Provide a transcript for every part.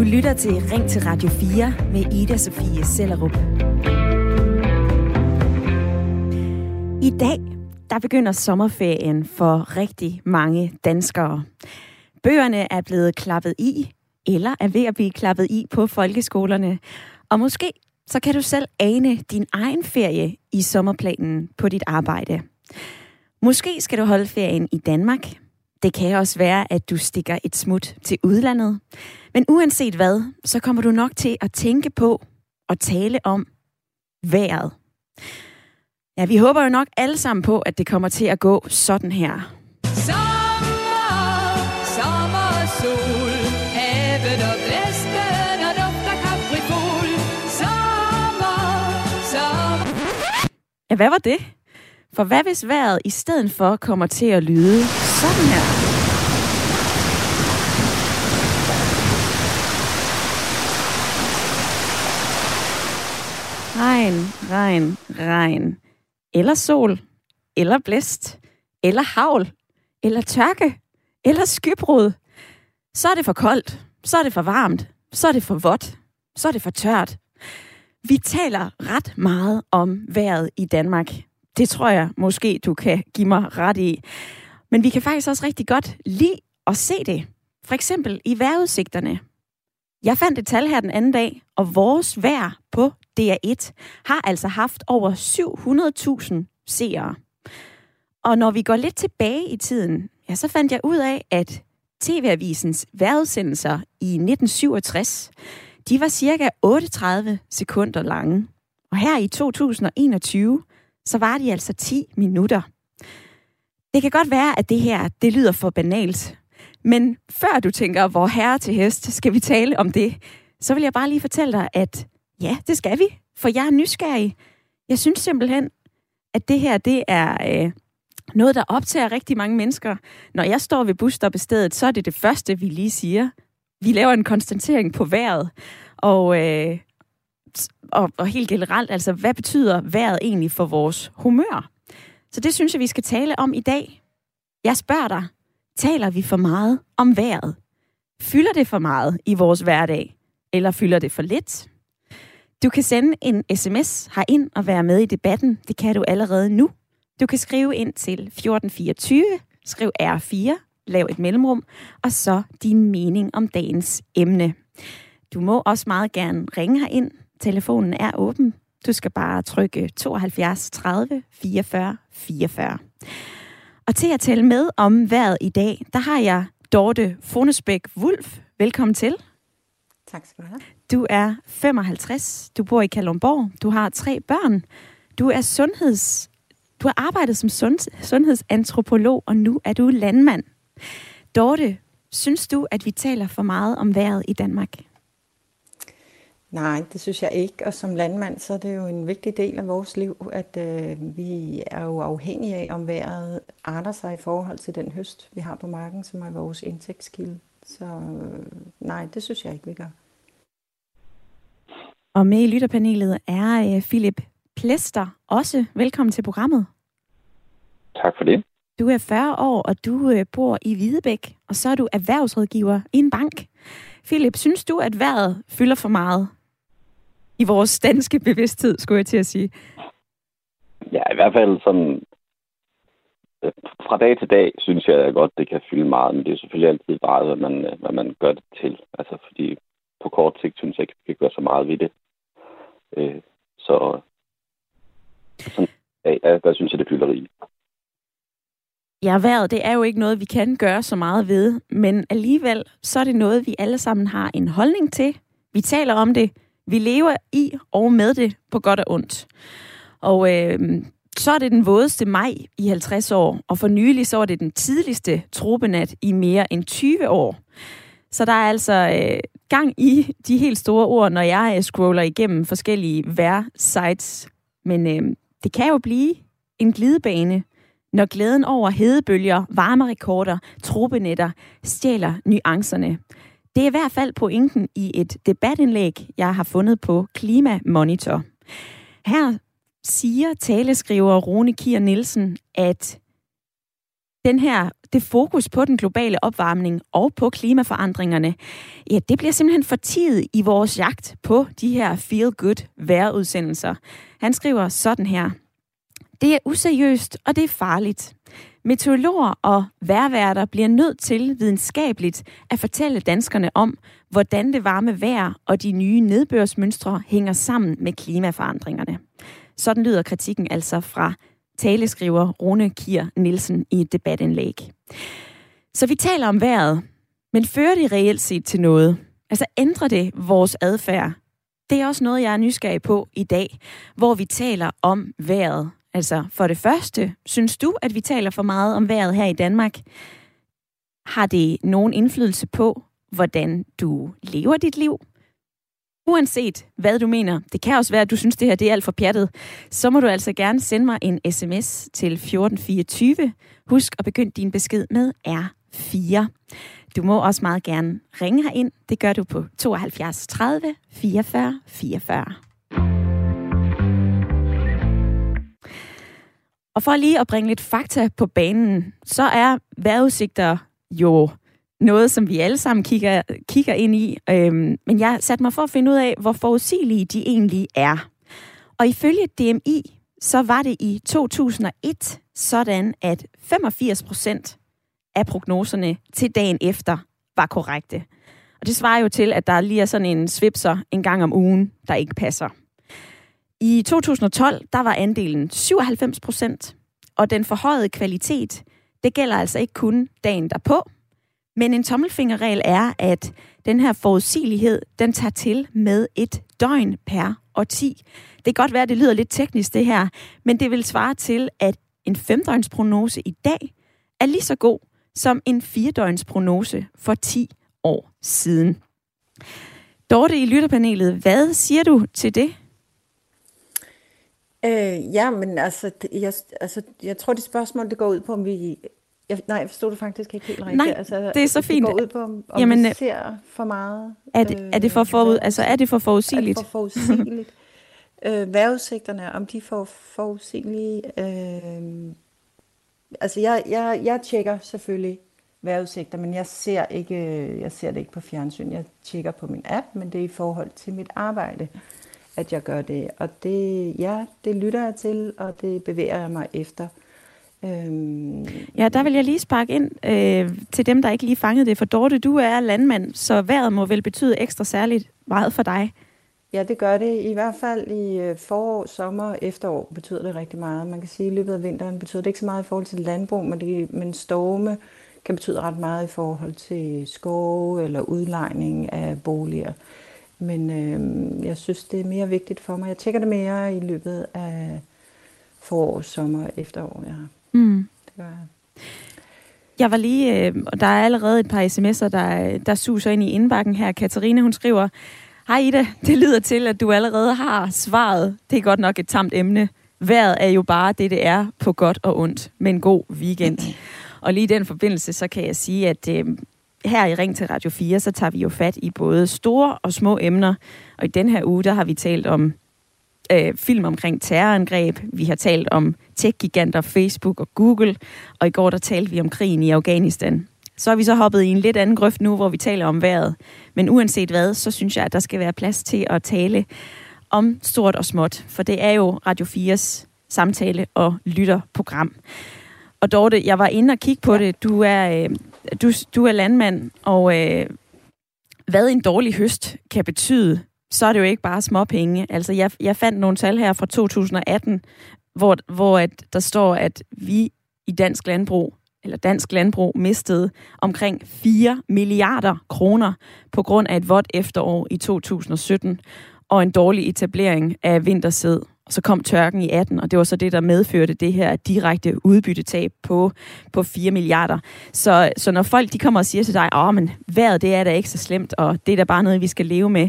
Du lytter til Ring til Radio 4 med Ida Sofie Sellerup. I dag, der begynder sommerferien for rigtig mange danskere. Bøgerne er blevet klappet i, eller er ved at blive klappet i på folkeskolerne. Og måske så kan du selv ane din egen ferie i sommerplanen på dit arbejde. Måske skal du holde ferien i Danmark. Det kan også være, at du stikker et smut til udlandet. Men uanset hvad, så kommer du nok til at tænke på og tale om vejret. Ja, vi håber jo nok alle sammen på, at det kommer til at gå sådan her. Sommer, sommer og sol, havet og blæsten og dufter kaprifol. Sommer, sommer. Ja, hvad var det? For hvad hvis vejret i stedet for kommer til at lyde sådan her? Regn, regn, regn. Eller sol. Eller blæst. Eller havl. Eller tørke. Eller skybrud. Så er det for koldt. Så er det for varmt. Så er det for vådt. Så er det for tørt. Vi taler ret meget om vejret i Danmark. Det tror jeg måske, du kan give mig ret i. Men vi kan faktisk også rigtig godt lide at se det. For eksempel i vejrudsigterne. Jeg fandt et tal her den anden dag, og vores vejr på DR1 har altså haft over 700.000 seere. Og når vi går lidt tilbage i tiden, ja, så fandt jeg ud af, at TV-avisens vejrudsendelser i 1967, de var cirka 38 sekunder lange. Og her i 2021, så var de altså 10 minutter. Det kan godt være, at det her, det lyder for banalt. Men før du tænker, hvor herre til hest skal vi tale om det, så vil jeg bare lige fortælle dig, at ja, det skal vi. For jeg er nysgerrig. Jeg synes simpelthen, at det her, det er øh, noget, der optager rigtig mange mennesker. Når jeg står ved busstoppestedet, så er det det første, vi lige siger. Vi laver en konstatering på vejret. Og, øh, og, og helt generelt, altså, hvad betyder vejret egentlig for vores humør? Så det synes jeg, vi skal tale om i dag. Jeg spørger dig, taler vi for meget om vejret? Fylder det for meget i vores hverdag? Eller fylder det for lidt? Du kan sende en sms herind og være med i debatten. Det kan du allerede nu. Du kan skrive ind til 1424, skriv R4, lav et mellemrum, og så din mening om dagens emne. Du må også meget gerne ringe herind. Telefonen er åben. Du skal bare trykke 72 30 44 44. Og til at tale med om vejret i dag, der har jeg Dorte Fonesbæk Wulf. Velkommen til. Tak skal du have. Du er 55, du bor i Kalundborg, du har tre børn, du er sundheds... Du har arbejdet som sund, sundhedsantropolog, og nu er du landmand. Dorte, synes du, at vi taler for meget om vejret i Danmark? Nej, det synes jeg ikke. Og som landmand, så er det jo en vigtig del af vores liv, at øh, vi er jo afhængige af, om vejret arter sig i forhold til den høst, vi har på marken, som er vores indtægtskilde. Så øh, nej, det synes jeg ikke, vi gør. Og med i lytterpanelet er øh, Philip Plester også. Velkommen til programmet. Tak for det. Du er 40 år, og du øh, bor i Hvidebæk, og så er du erhvervsrådgiver i en bank. Philip, synes du, at vejret fylder for meget i vores danske bevidsthed, skulle jeg til at sige? Ja, i hvert fald sådan... øh, Fra dag til dag synes jeg godt, det kan fylde meget, men det er selvfølgelig altid bare, hvad man, øh, hvad man gør det til. Altså, fordi på kort sigt synes jeg ikke, vi kan gøre så meget ved det. Øh, så sådan, ja, der synes jeg, det fylder rigeligt. Ja, vejret, det er jo ikke noget, vi kan gøre så meget ved, men alligevel, så er det noget, vi alle sammen har en holdning til. Vi taler om det, vi lever i og med det på godt og ondt. Og øh, så er det den vådeste maj i 50 år, og for nylig så er det den tidligste tropenat i mere end 20 år. Så der er altså øh, gang i de helt store ord, når jeg øh, scroller igennem forskellige vejrsites. Men øh, det kan jo blive en glidebane, når glæden over hedebølger, varmerekorder, tropenetter stjæler nuancerne. Det er i hvert fald pointen i et debatindlæg, jeg har fundet på Klima Monitor. Her siger taleskriver Rune Kier Nielsen, at den her, det fokus på den globale opvarmning og på klimaforandringerne, ja, det bliver simpelthen for tid i vores jagt på de her feel-good vejrudsendelser. Han skriver sådan her. Det er useriøst, og det er farligt. Meteorologer og vejrværter bliver nødt til videnskabeligt at fortælle danskerne om, hvordan det varme vejr og de nye nedbørsmønstre hænger sammen med klimaforandringerne. Sådan lyder kritikken altså fra taleskriver Rune Kier Nielsen i et debatindlæg. Så vi taler om vejret, men fører det reelt set til noget? Altså ændrer det vores adfærd? Det er også noget, jeg er nysgerrig på i dag, hvor vi taler om vejret. Altså for det første, synes du, at vi taler for meget om vejret her i Danmark? Har det nogen indflydelse på, hvordan du lever dit liv? Uanset hvad du mener, det kan også være, at du synes, det her det er alt for pjattet, så må du altså gerne sende mig en sms til 1424. Husk at begynde din besked med R4. Du må også meget gerne ringe ind. Det gør du på 72 30 44 44. Og for lige at bringe lidt fakta på banen, så er vejrudsigter jo noget, som vi alle sammen kigger, kigger ind i. Øhm, men jeg satte mig for at finde ud af, hvor forudsigelige de egentlig er. Og ifølge DMI, så var det i 2001 sådan, at 85 procent af prognoserne til dagen efter var korrekte. Og det svarer jo til, at der lige er sådan en svipser en gang om ugen, der ikke passer. I 2012, der var andelen 97 procent, og den forhøjede kvalitet, det gælder altså ikke kun dagen derpå, men en tommelfingerregel er, at den her forudsigelighed, den tager til med et døgn per årti. Det kan godt være, at det lyder lidt teknisk det her, men det vil svare til, at en femdøgnsprognose i dag er lige så god som en firedøgnsprognose for 10 år siden. Dorte i lytterpanelet, hvad siger du til det? Øh, ja, men altså, jeg, altså, jeg tror, det spørgsmål, det går ud på, om vi jeg, nej, jeg forstod det faktisk ikke helt rigtigt. Nej, altså, det er så fint. Det går ud på, om, Jamen, vi øh, ser for meget. Er det, er det for, forud, altså, er det for forudsigeligt? Er det for forudsigeligt? øh, vejrudsigterne, om de for forudsigelige. Øh, altså, jeg, jeg, jeg tjekker selvfølgelig vejrudsigter, men jeg ser, ikke, jeg ser det ikke på fjernsyn. Jeg tjekker på min app, men det er i forhold til mit arbejde, at jeg gør det. Og det, ja, det lytter jeg til, og det bevæger jeg mig efter. Øhm, Ja, der vil jeg lige sparke ind øh, til dem, der ikke lige fangede det. For Dorte, du er landmand, så vejret må vel betyde ekstra særligt meget for dig. Ja, det gør det. I hvert fald i øh, forår, sommer, efterår betyder det rigtig meget. Man kan sige, at i løbet af vinteren betyder det ikke så meget i forhold til landbrug, men, det, men storme kan betyde ret meget i forhold til skove eller udlejning af boliger. Men øh, jeg synes, det er mere vigtigt for mig. Jeg tjekker det mere i løbet af forår, sommer og efterår. Ja. Mm. Det gør jeg. Jeg var lige, øh, og der er allerede et par sms'er, der, der suser ind i indbakken her. Katarina, hun skriver, Hej Ida, det lyder til, at du allerede har svaret. Det er godt nok et tamt emne. Vejret er jo bare det, det er på godt og ondt. Men god weekend. Og lige i den forbindelse, så kan jeg sige, at øh, her i Ring til Radio 4, så tager vi jo fat i både store og små emner. Og i den her uge, der har vi talt om øh, film omkring terrorangreb. Vi har talt om tech-giganter, Facebook og Google. Og i går, der talte vi om krigen i Afghanistan. Så er vi så hoppet i en lidt anden grøft nu, hvor vi taler om vejret. Men uanset hvad, så synes jeg, at der skal være plads til at tale om stort og småt. For det er jo Radio 4's samtale- og lytterprogram. Og Dorte, jeg var inde og kigge på det. Du er, øh, du, du er landmand, og øh, hvad en dårlig høst kan betyde, så er det jo ikke bare småpenge. Altså, jeg, jeg fandt nogle tal her fra 2018, hvor, hvor at der står, at vi i dansk landbrug, eller dansk landbrug, mistede omkring 4 milliarder kroner på grund af et vådt efterår i 2017 og en dårlig etablering af vintersæd. Og så kom tørken i 18, og det var så det, der medførte det her direkte udbyttetab på, på 4 milliarder. Så, så når folk de kommer og siger til dig, at men vejret det er da ikke så slemt, og det er da bare noget, vi skal leve med.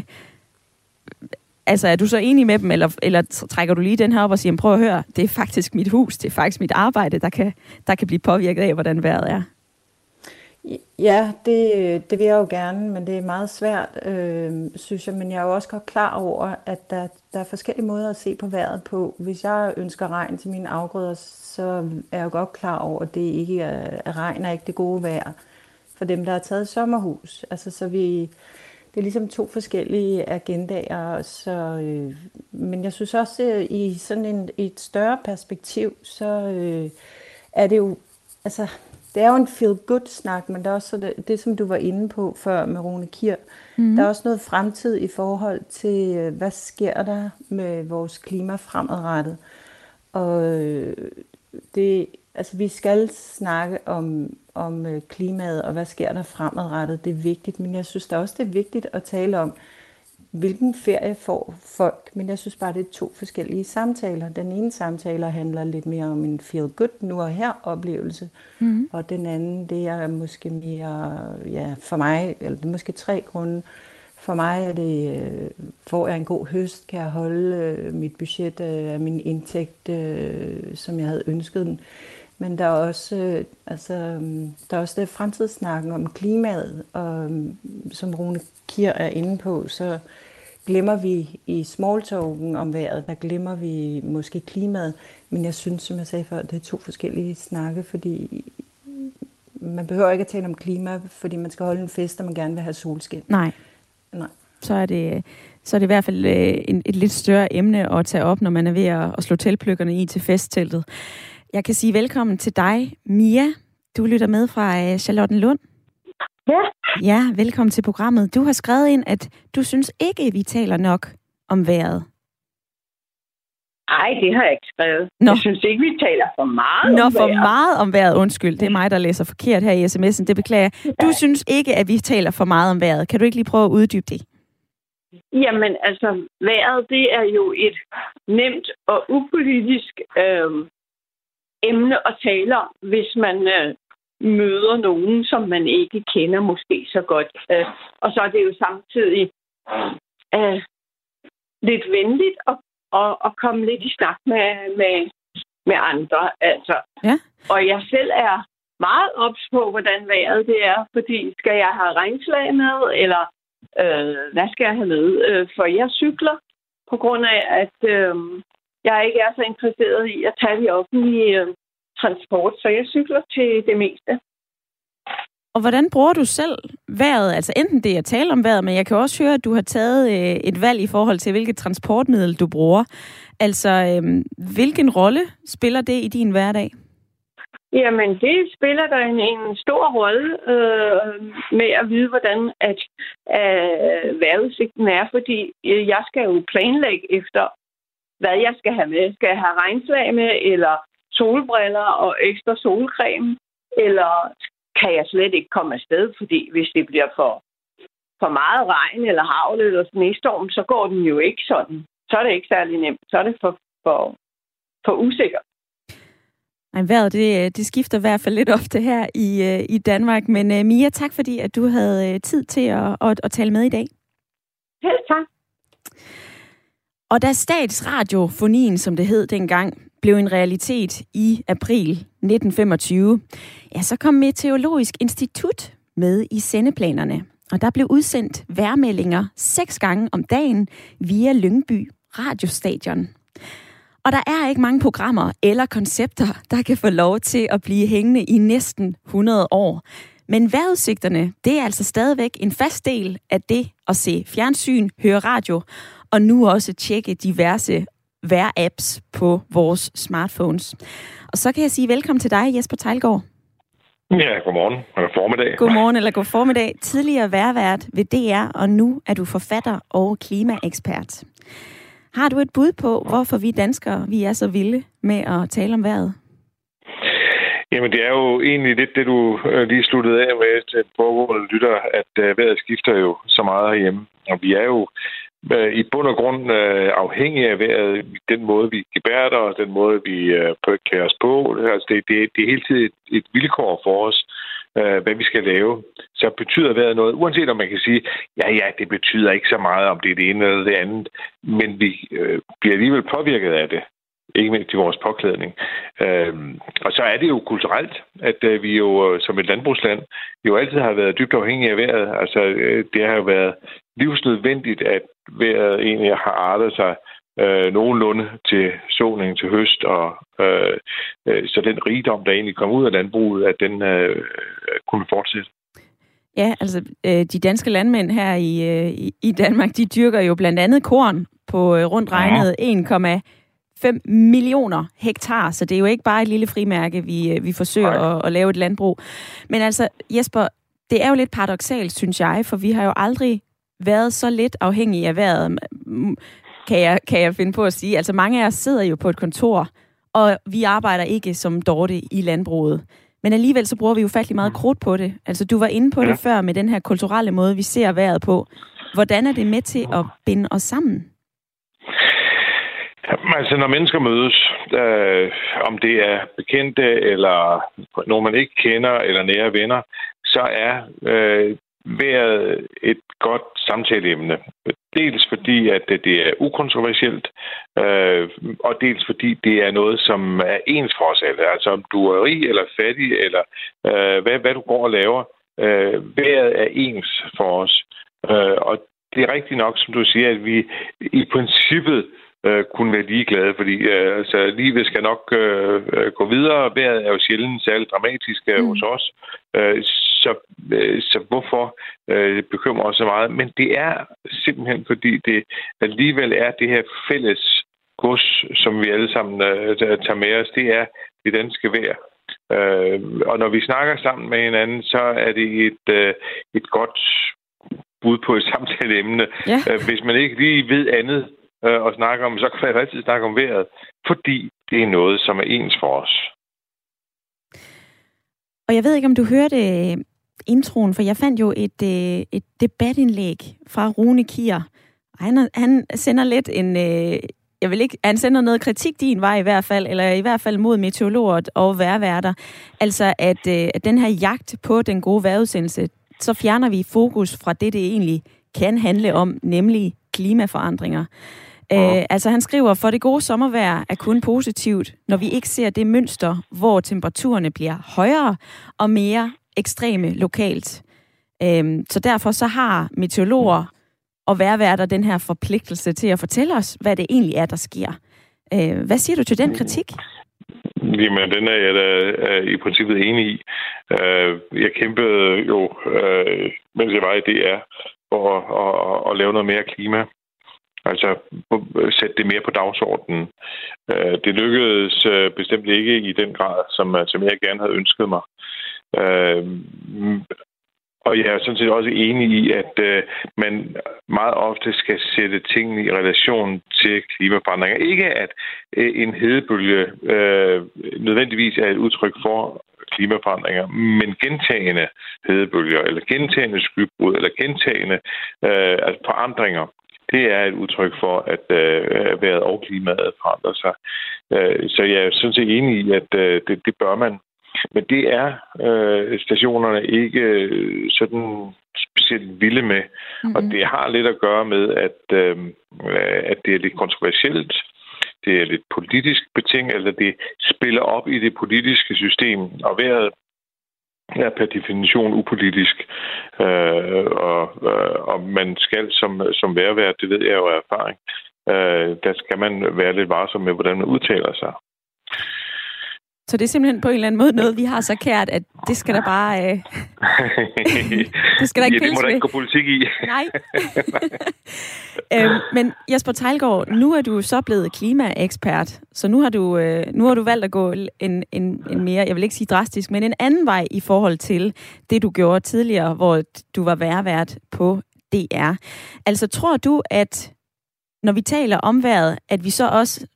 Altså, er du så enig med dem, eller, eller trækker du lige den her op og siger, prøv at høre, det er faktisk mit hus, det er faktisk mit arbejde, der kan, der kan blive påvirket af, hvordan vejret er? Ja, det, det vil jeg jo gerne, men det er meget svært, øh, synes jeg. Men jeg er jo også godt klar over, at der, der er forskellige måder at se på vejret på. Hvis jeg ønsker regn til mine afgrøder, så er jeg jo godt klar over, at det ikke er, at regn er ikke det gode vejr for dem, der har taget sommerhus. Altså, så vi, det er ligesom to forskellige agendaer. Så, øh, men jeg synes også, at i sådan en, i et større perspektiv, så øh, er det jo, altså, det er jo en feel-good-snak, men der er også det, det, som du var inde på før med Rune Kier. Mm. Der er også noget fremtid i forhold til, øh, hvad sker der med vores klima fremadrettet. Og øh, det, altså, vi skal snakke om, om øh, klimaet, og hvad sker der fremadrettet. Det er vigtigt, men jeg synes da også, det er vigtigt at tale om, hvilken ferie får folk, men jeg synes bare, det er to forskellige samtaler. Den ene samtale handler lidt mere om en feel-good nu og her oplevelse, mm. og den anden, det er måske mere, ja, for mig, eller det er måske tre grunde. For mig er det, øh, får jeg en god høst, kan jeg holde øh, mit budget af min indtægt, øh, som jeg havde ønsket den. Men der er også, altså, der er også det fremtidssnakken om klimaet, og som Rune Kier er inde på, så glemmer vi i smalltalken om vejret, der glemmer vi måske klimaet. Men jeg synes, som jeg sagde før, det er to forskellige snakke, fordi man behøver ikke at tale om klima, fordi man skal holde en fest, og man gerne vil have solskin. Nej. Nej. Så er det, så er det i hvert fald øh, en, et lidt større emne at tage op, når man er ved at, at slå teltpløkkerne i til festteltet. Jeg kan sige velkommen til dig, Mia. Du lytter med fra øh, Charlottenlund. Ja. Ja, velkommen til programmet. Du har skrevet ind, at du synes ikke, vi taler nok om vejret. Nej, det har jeg ikke skrevet. Nå. Jeg synes ikke, vi taler for meget Nå, om for vejret. meget om vejret. Undskyld, det er mig, der læser forkert her i sms'en. Det beklager jeg. Du synes ikke, at vi taler for meget om vejret. Kan du ikke lige prøve at uddybe det? Jamen, altså, vejret, det er jo et nemt og upolitisk øh, emne at tale om, hvis man øh, møder nogen, som man ikke kender måske så godt. Øh, og så er det jo samtidig øh, lidt venligt at, at, at komme lidt i snak med, med, med andre. Altså. Ja. Og jeg selv er meget ops på, hvordan vejret det er, fordi skal jeg have regnslag med, eller øh, hvad skal jeg have med? Øh, for jeg cykler på grund af, at øh, jeg ikke er så interesseret i at tage de offentlige øh, transport, så jeg cykler til det meste. Og hvordan bruger du selv vejret? Altså enten det at tale om vejret, men jeg kan også høre, at du har taget øh, et valg i forhold til, hvilket transportmiddel du bruger. Altså, øh, hvilken rolle spiller det i din hverdag? Jamen, det spiller der en, en stor rolle øh, med at vide, hvordan at, øh, vejrudsigten er, fordi øh, jeg skal jo planlægge efter, hvad jeg skal have med. Skal jeg have regnslag med, eller solbriller og ekstra solcreme, eller kan jeg slet ikke komme afsted, fordi hvis det bliver for, for meget regn eller havl eller snestorm, så går den jo ikke sådan. Så er det ikke særlig nemt. Så er det for, for, for usikkert. Ej, vejret, det, det skifter i hvert fald lidt ofte her i, øh, i Danmark. Men uh, Mia, tak fordi, at du havde øh, tid til at, at, at tale med i dag. Helt tak. Og da statsradiofonien, som det hed dengang, blev en realitet i april 1925, ja, så kom Meteorologisk Institut med i sendeplanerne. Og der blev udsendt værmeldinger seks gange om dagen via Lyngby radiostadion. Og der er ikke mange programmer eller koncepter, der kan få lov til at blive hængende i næsten 100 år. Men vejrudsigterne, det er altså stadigvæk en fast del af det at se fjernsyn, høre radio, og nu også tjekke diverse vejr-apps på vores smartphones. Og så kan jeg sige velkommen til dig, Jesper Tejlgaard. Ja, godmorgen. Eller formiddag. Godmorgen eller god formiddag. Tidligere værvært ved DR, og nu er du forfatter og klimaekspert. Har du et bud på, hvorfor vi danskere vi er så vilde med at tale om vejret? Jamen, det er jo egentlig lidt det, du øh, lige sluttede af med til foregående lytter, at øh, vejret skifter jo så meget herhjemme. Og vi er jo Øh, i bund og grund øh, afhængig af vejret, den måde, vi gebærder, os, den måde, vi øh, klæder os på. Altså, det, det, det er hele tiden et, et vilkår for os, øh, hvad vi skal lave. Så betyder vejret noget, uanset om man kan sige, ja, ja, det betyder ikke så meget, om det er det ene eller det andet, men vi øh, bliver alligevel påvirket af det. ikke mindst i vores påklædning. Øh, og så er det jo kulturelt, at øh, vi jo øh, som et landbrugsland jo altid har været dybt afhængige af vejret. Altså, øh, det har jo været livsnødvendigt, at vejret egentlig har artet sig øh, nogenlunde til såning til høst, og øh, øh, så den rigdom, der egentlig kom ud af landbruget, at den øh, kunne fortsætte. Ja, altså øh, de danske landmænd her i, øh, i Danmark, de dyrker jo blandt andet korn på øh, rundt regnet 1,5 millioner hektar, så det er jo ikke bare et lille frimærke, vi, vi forsøger at, at lave et landbrug. Men altså, Jesper, det er jo lidt paradoxalt, synes jeg, for vi har jo aldrig været så lidt afhængige af vejret, kan jeg, kan jeg finde på at sige. Altså mange af os sidder jo på et kontor, og vi arbejder ikke som Dorte i landbruget. Men alligevel så bruger vi jo faktisk meget krudt på det. Altså du var inde på det før med den her kulturelle måde, vi ser vejret på. Hvordan er det med til at binde os sammen? Altså, når mennesker mødes, øh, om det er bekendte, eller nogen, man ikke kender, eller nære venner, så er øh, været et godt samtaleemne. Dels fordi, at det er ukontroversielt, øh, og dels fordi det er noget, som er ens for os alle. Altså om du er rig eller fattig, eller øh, hvad, hvad du går og laver, øh, vejret er ens for os. Øh, og det er rigtigt nok, som du siger, at vi i princippet øh, kunne være ligeglade, fordi øh, altså, livet skal nok øh, øh gå videre. Vejret er jo sjældent særligt dramatisk øh, mm. hos os. Øh, så, øh, så hvorfor øh, bekymrer os så meget? Men det er simpelthen, fordi det alligevel er det her fælles gods, som vi alle sammen øh, tager med os, det er det danske vejr. Øh, og når vi snakker sammen med hinanden, så er det et, øh, et godt bud på et samtaleemne. Ja. Øh, hvis man ikke lige ved andet øh, og snakke om, så kan man altid snakke om vejret, fordi det er noget, som er ens for os. Og jeg ved ikke, om du hørte øh, introen, for jeg fandt jo et, øh, et debatindlæg fra Rune Kier. Han, han sender lidt en... Øh, jeg vil ikke, han sender noget kritik din vej i hvert fald, eller i hvert fald mod meteorologer og værværter. Altså, at, at den her jagt på den gode vejrudsendelse, så fjerner vi fokus fra det, det egentlig kan handle om, nemlig klimaforandringer. Øh, altså han skriver, for det gode sommervejr er kun positivt, når vi ikke ser det mønster, hvor temperaturerne bliver højere og mere ekstreme lokalt. Øh, så derfor så har meteorologer og værværter den her forpligtelse til at fortælle os, hvad det egentlig er, der sker. Øh, hvad siger du til den kritik? Jamen, den er jeg da i princippet enig i. Øh, jeg kæmpede jo, øh, mens jeg var i DR, for at, at, at lave noget mere klima. Altså sætte det mere på dagsordenen. Øh, det lykkedes øh, bestemt ikke i den grad, som, øh, som jeg gerne havde ønsket mig. Mm, og jeg er sådan set også enig i, at man meget ofte skal sætte tingene i relation til klimaforandringer. Ikke at en hedebølge nødvendigvis er et udtryk for klimaforandringer, men gentagende hedebølger, eller gentagende skybrud, eller gentagende øh, altså forandringer, det er et udtryk for, at øh, vejret og klimaet forandrer sig. Øh, så jeg er sådan set enig i, at øh, det, det bør man. Men det er øh, stationerne ikke øh, sådan specielt vilde med. Mm-hmm. Og det har lidt at gøre med, at, øh, at det er lidt kontroversielt. Det er lidt politisk betinget, eller det spiller op i det politiske system. Og vejret er per definition upolitisk, øh, og, øh, og man skal som, som værvært, det ved jeg jo af erfaring, øh, der skal man være lidt varsom med, hvordan man udtaler sig. Så det er simpelthen på en eller anden måde noget, vi har så kært, at det skal der bare... Øh... det skal der ikke ja, det må der ikke gå politik i. Nej. øhm, men Jesper Tejlgaard, nu er du så blevet klimaekspert, så nu har du, øh, nu har du valgt at gå en, en, en mere, jeg vil ikke sige drastisk, men en anden vej i forhold til det, du gjorde tidligere, hvor du var værvært på DR. Altså, tror du, at når vi taler om vejret, at vi så også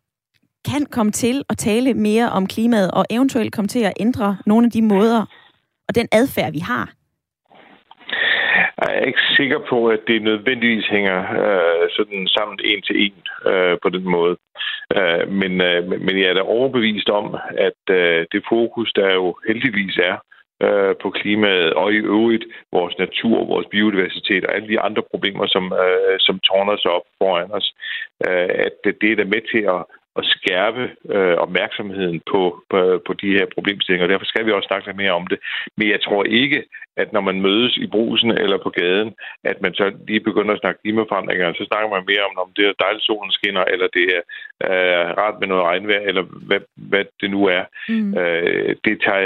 kan komme til at tale mere om klimaet, og eventuelt komme til at ændre nogle af de måder og den adfærd, vi har? Jeg er ikke sikker på, at det nødvendigvis hænger øh, sådan sammen en til en øh, på den måde. Øh, men, øh, men jeg er da overbevist om, at øh, det fokus, der jo heldigvis er øh, på klimaet, og i øvrigt vores natur, vores biodiversitet og alle de andre problemer, som, øh, som tårner sig op foran os, øh, at det er da med til at at skærpe øh, opmærksomheden på, på, på de her problemstillinger. Derfor skal vi også snakke lidt mere om det. Men jeg tror ikke, at når man mødes i brusen eller på gaden, at man så lige begynder at snakke klimaforandringer, så snakker man mere om, om det er dejligt solen skinner, eller det er øh, rart med noget regnvejr, eller hvad, hvad det nu er. Mm. Øh, det, tager,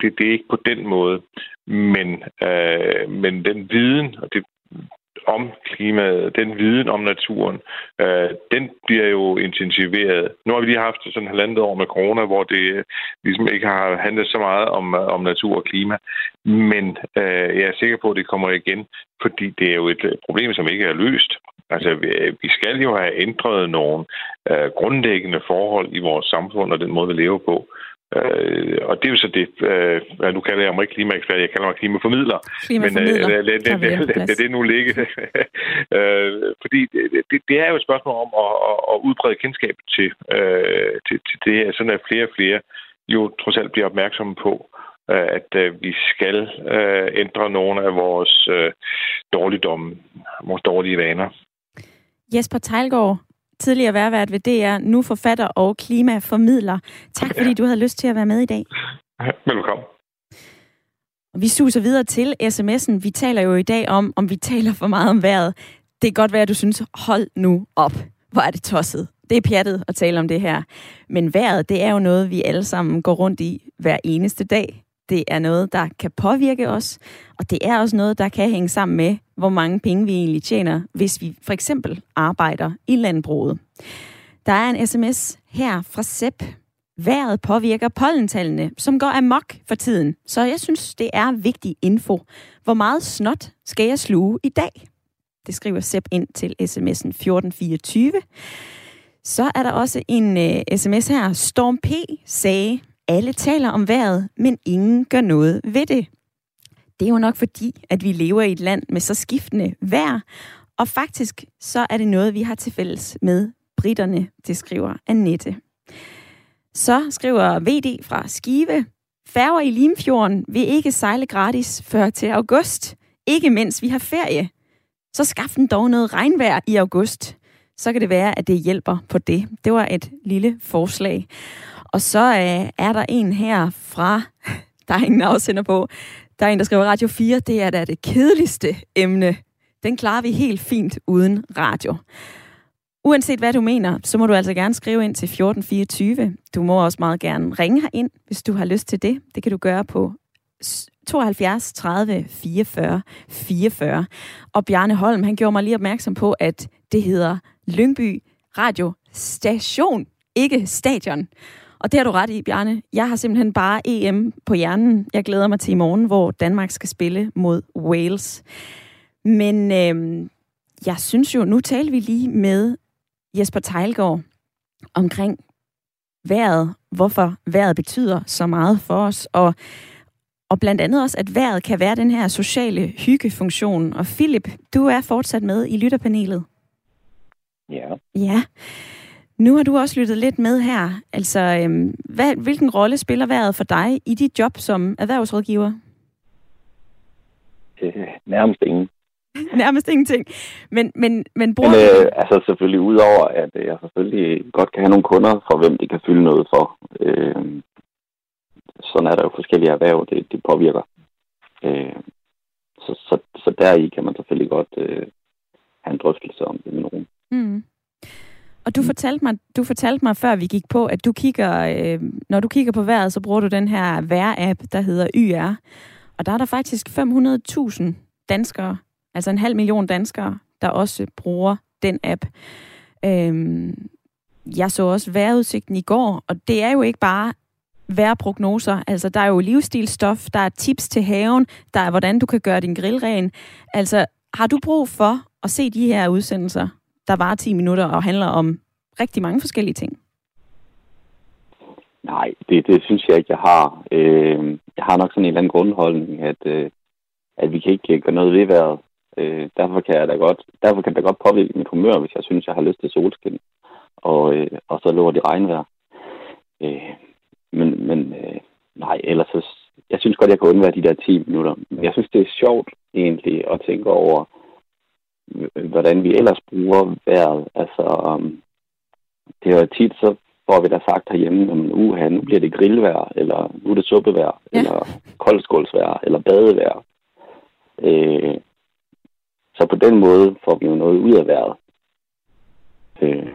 det, det er ikke på den måde. Men, øh, men den viden, og det om klimaet, den viden om naturen, øh, den bliver jo intensiveret. Nu har vi lige haft sådan halvandet år med corona, hvor det ligesom ikke har handlet så meget om, øh, om natur og klima. Men øh, jeg er sikker på, at det kommer igen, fordi det er jo et øh, problem, som ikke er løst. Altså, vi, øh, vi skal jo have ændret nogle øh, grundlæggende forhold i vores samfund og den måde, vi lever på. Øh, og det er jo så det, øh, nu kalder jeg mig ikke klimaekspert, jeg kalder mig klimaformidler. Klimaformidler. Men øh, lad, lad, lad, lad, lad det nu ligge. øh, fordi det, det, det er jo et spørgsmål om at, at, at udbrede kendskab til, øh, til, til det her, sådan at flere og flere jo trods alt bliver opmærksomme på, øh, at øh, vi skal øh, ændre nogle af vores øh, dårligdomme, vores dårlige vaner. Jesper Tejlgaard, tidligere værvært ved DR, nu forfatter og klimaformidler. Tak fordi du havde lyst til at være med i dag. Velkommen. Vi suser videre til sms'en. Vi taler jo i dag om, om vi taler for meget om vejret. Det kan godt være, at du synes, hold nu op. Hvor er det tosset. Det er pjattet at tale om det her. Men vejret, det er jo noget, vi alle sammen går rundt i hver eneste dag. Det er noget, der kan påvirke os, og det er også noget, der kan hænge sammen med, hvor mange penge vi egentlig tjener, hvis vi for eksempel arbejder i landbruget. Der er en sms her fra Sepp. Vejret påvirker pollentallene, som går amok for tiden. Så jeg synes, det er vigtig info. Hvor meget snot skal jeg sluge i dag? Det skriver Sepp ind til sms'en 1424. Så er der også en øh, uh, sms her. Storm P sagde, alle taler om vejret, men ingen gør noget ved det. Det er jo nok fordi, at vi lever i et land med så skiftende vejr, og faktisk så er det noget, vi har til fælles med britterne, det skriver Annette. Så skriver VD fra Skive, færger i Limfjorden vil ikke sejle gratis før til august, ikke mens vi har ferie. Så skaff den dog noget regnvejr i august. Så kan det være, at det hjælper på det. Det var et lille forslag. Og så øh, er der en her fra, der er ingen afsender på, der er en, der skriver Radio 4, det er da det kedeligste emne. Den klarer vi helt fint uden radio. Uanset hvad du mener, så må du altså gerne skrive ind til 1424. Du må også meget gerne ringe ind, hvis du har lyst til det. Det kan du gøre på 72 30 44 44. Og Bjarne Holm, han gjorde mig lige opmærksom på, at det hedder Lyngby Radio Station, ikke stadion. Og det har du ret i, Bjarne. Jeg har simpelthen bare EM på hjernen. Jeg glæder mig til i morgen, hvor Danmark skal spille mod Wales. Men øh, jeg synes jo, nu taler vi lige med Jesper Tejlgaard omkring vejret, hvorfor vejret betyder så meget for os, og, og blandt andet også, at vejret kan være den her sociale hyggefunktion. Og Philip, du er fortsat med i lytterpanelet. Ja. Ja. Nu har du også lyttet lidt med her. Altså, øhm, hvad, hvilken rolle spiller vejret for dig i dit job som erhvervsrådgiver? Øh, nærmest ingen. Nærmest ingenting. Men, men, men bruger Men øh, altså selvfølgelig udover, at jeg selvfølgelig godt kan have nogle kunder, for hvem de kan fylde noget for. Øh, sådan er der jo forskellige erhverv, det, det påvirker. Øh, så, så, så deri kan man selvfølgelig godt øh, have en drøftelse om det med nogen. Mm. Og du fortalte, mig, du fortalte mig, før vi gik på, at du kigger, øh, når du kigger på vejret, så bruger du den her vejr-app, der hedder YR. Og der er der faktisk 500.000 danskere, altså en halv million danskere, der også bruger den app. Øhm, jeg så også vejrudsigten i går, og det er jo ikke bare vejrprognoser. Altså, der er jo livsstilsstof, der er tips til haven, der er, hvordan du kan gøre din grill ren. Altså, har du brug for at se de her udsendelser, der var 10 minutter og handler om rigtig mange forskellige ting? Nej, det, det synes jeg ikke, jeg har. Øh, jeg har nok sådan en eller anden grundholdning, at, øh, at vi kan ikke øh, gøre noget ved vejret. Øh, derfor, kan jeg da godt, derfor kan det da godt påvirke mit humør, hvis jeg synes, jeg har lyst til solskin. Og, øh, og så lover det regnvejr. Øh, men men øh, nej, ellers så, jeg synes godt, jeg kan undvære de der 10 minutter. Men jeg synes, det er sjovt egentlig at tænke over, hvordan vi ellers bruger vejret. Altså, um, det er jo tit, så får vi da sagt herhjemme, at uha, nu bliver det grillvejr, eller nu er det suppevejr, Ja. eller koldskålsvejr, eller badevejr. Øh, så på den måde får vi jo noget ud af vejret. Øh,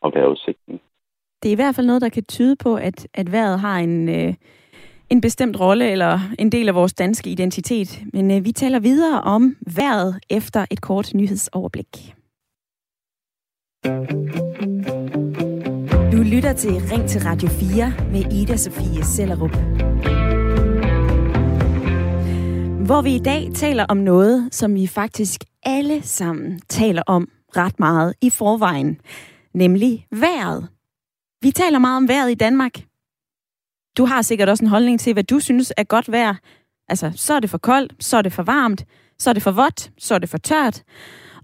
og vejrudsigten. Det er i hvert fald noget, der kan tyde på, at, at vejret har en, øh, en bestemt rolle eller en del af vores danske identitet. Men øh, vi taler videre om vejret efter et kort nyhedsoverblik. Du lytter til Ring til Radio 4 med Ida Sofie Sellerup. Hvor vi i dag taler om noget, som vi faktisk alle sammen taler om ret meget i forvejen, nemlig vejret. Vi taler meget om vejret i Danmark. Du har sikkert også en holdning til, hvad du synes er godt vejr. Altså, så er det for koldt, så er det for varmt, så er det for vådt, så er det for tørt.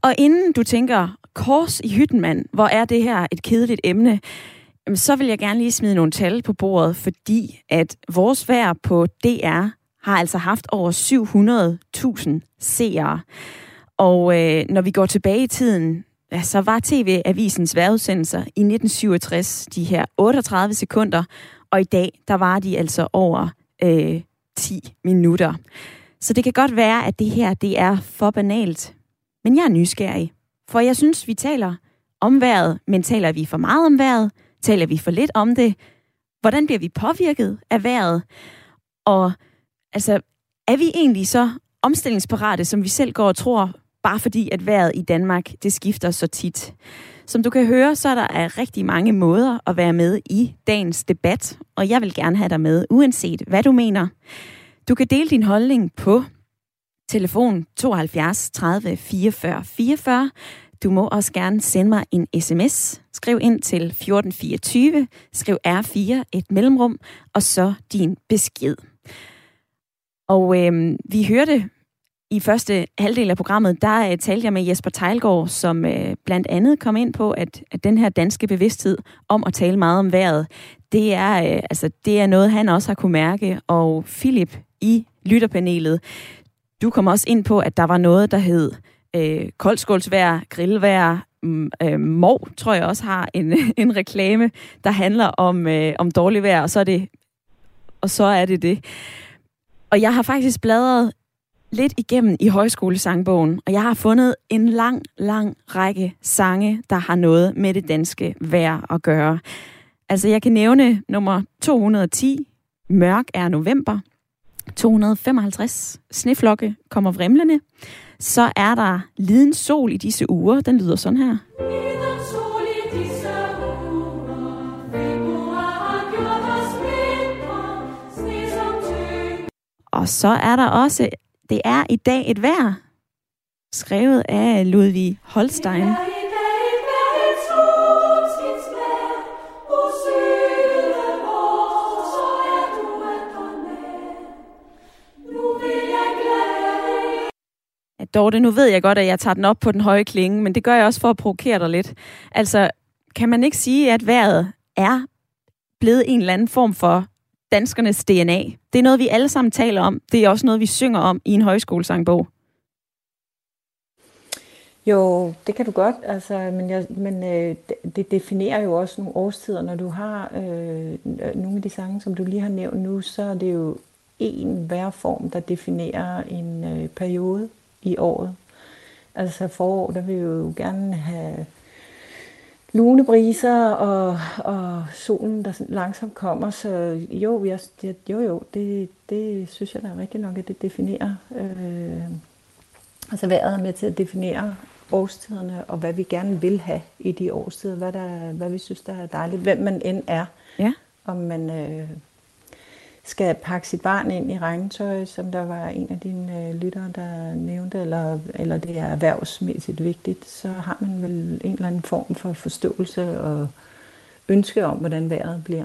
Og inden du tænker, kors i hytten, mand, hvor er det her et kedeligt emne, jamen, så vil jeg gerne lige smide nogle tal på bordet, fordi at vores vejr på DR har altså haft over 700.000 seere. Og øh, når vi går tilbage i tiden, ja, så var TV-avisens vejrudsendelser i 1967 de her 38 sekunder, og i dag, der var de altså over øh, 10 minutter. Så det kan godt være, at det her, det er for banalt. Men jeg er nysgerrig, for jeg synes, vi taler om vejret, men taler vi for meget om vejret? Taler vi for lidt om det? Hvordan bliver vi påvirket af vejret? Og altså, er vi egentlig så omstillingsparate, som vi selv går og tror, bare fordi at vejret i Danmark, det skifter så tit? Som du kan høre, så er der rigtig mange måder at være med i dagens debat, og jeg vil gerne have dig med, uanset hvad du mener. Du kan dele din holdning på telefon 72 30 44 44. Du må også gerne sende mig en sms. Skriv ind til 1424, skriv R4, et mellemrum, og så din besked. Og øhm, vi hørte i første halvdel af programmet, der uh, talte jeg med Jesper Tejlgaard, som uh, blandt andet kom ind på, at, at den her danske bevidsthed om at tale meget om vejret, det er, uh, altså, det er noget, han også har kunne mærke. Og Philip i lytterpanelet, du kom også ind på, at der var noget, der hed øh, koldskålsvejr, grillvejr, mm, øh, Mov, tror jeg også har en, en reklame, der handler om, øh, om dårlig vejr, og så er det og så er det det. Og jeg har faktisk bladret lidt igennem i højskolesangbogen, og jeg har fundet en lang, lang række sange, der har noget med det danske vejr at gøre. Altså, jeg kan nævne nummer 210, Mørk er november, 255, Sneflokke kommer vrimlende. Så er der Liden sol i disse uger, den lyder sådan her. Og så er der også, det er i dag et vejr, skrevet af Ludvig Holstein. Ja, Dorte, nu ved jeg godt, at jeg tager den op på den høje klinge, men det gør jeg også for at provokere dig lidt. Altså, kan man ikke sige, at vejret er blevet en eller anden form for danskernes DNA? Det er noget, vi alle sammen taler om. Det er også noget, vi synger om i en højskolesangbog. Jo, det kan du godt, altså, men, jeg, men øh, det- definerer jo også nogle årstider. Når du har øh, nogle af de sange, som du lige har nævnt nu, så er det jo en vejrform, der definerer en øh, periode i året. Altså forår, der vil vi jo gerne have lune briser og, og solen, der langsomt kommer. Så jo, jeg, jo, jo det, det synes jeg da er rigtigt nok, at det definerer. Øh, altså vejret er med til at definere årstiderne, og hvad vi gerne vil have i de årstider, hvad, der, hvad vi synes, der er dejligt, hvem man end er. Ja. Om man øh, skal pakke sit barn ind i regntøj, som der var en af dine øh, lyttere, der nævnte, eller, eller det er erhvervsmæssigt vigtigt, så har man vel en eller anden form for forståelse og ønske om, hvordan vejret bliver.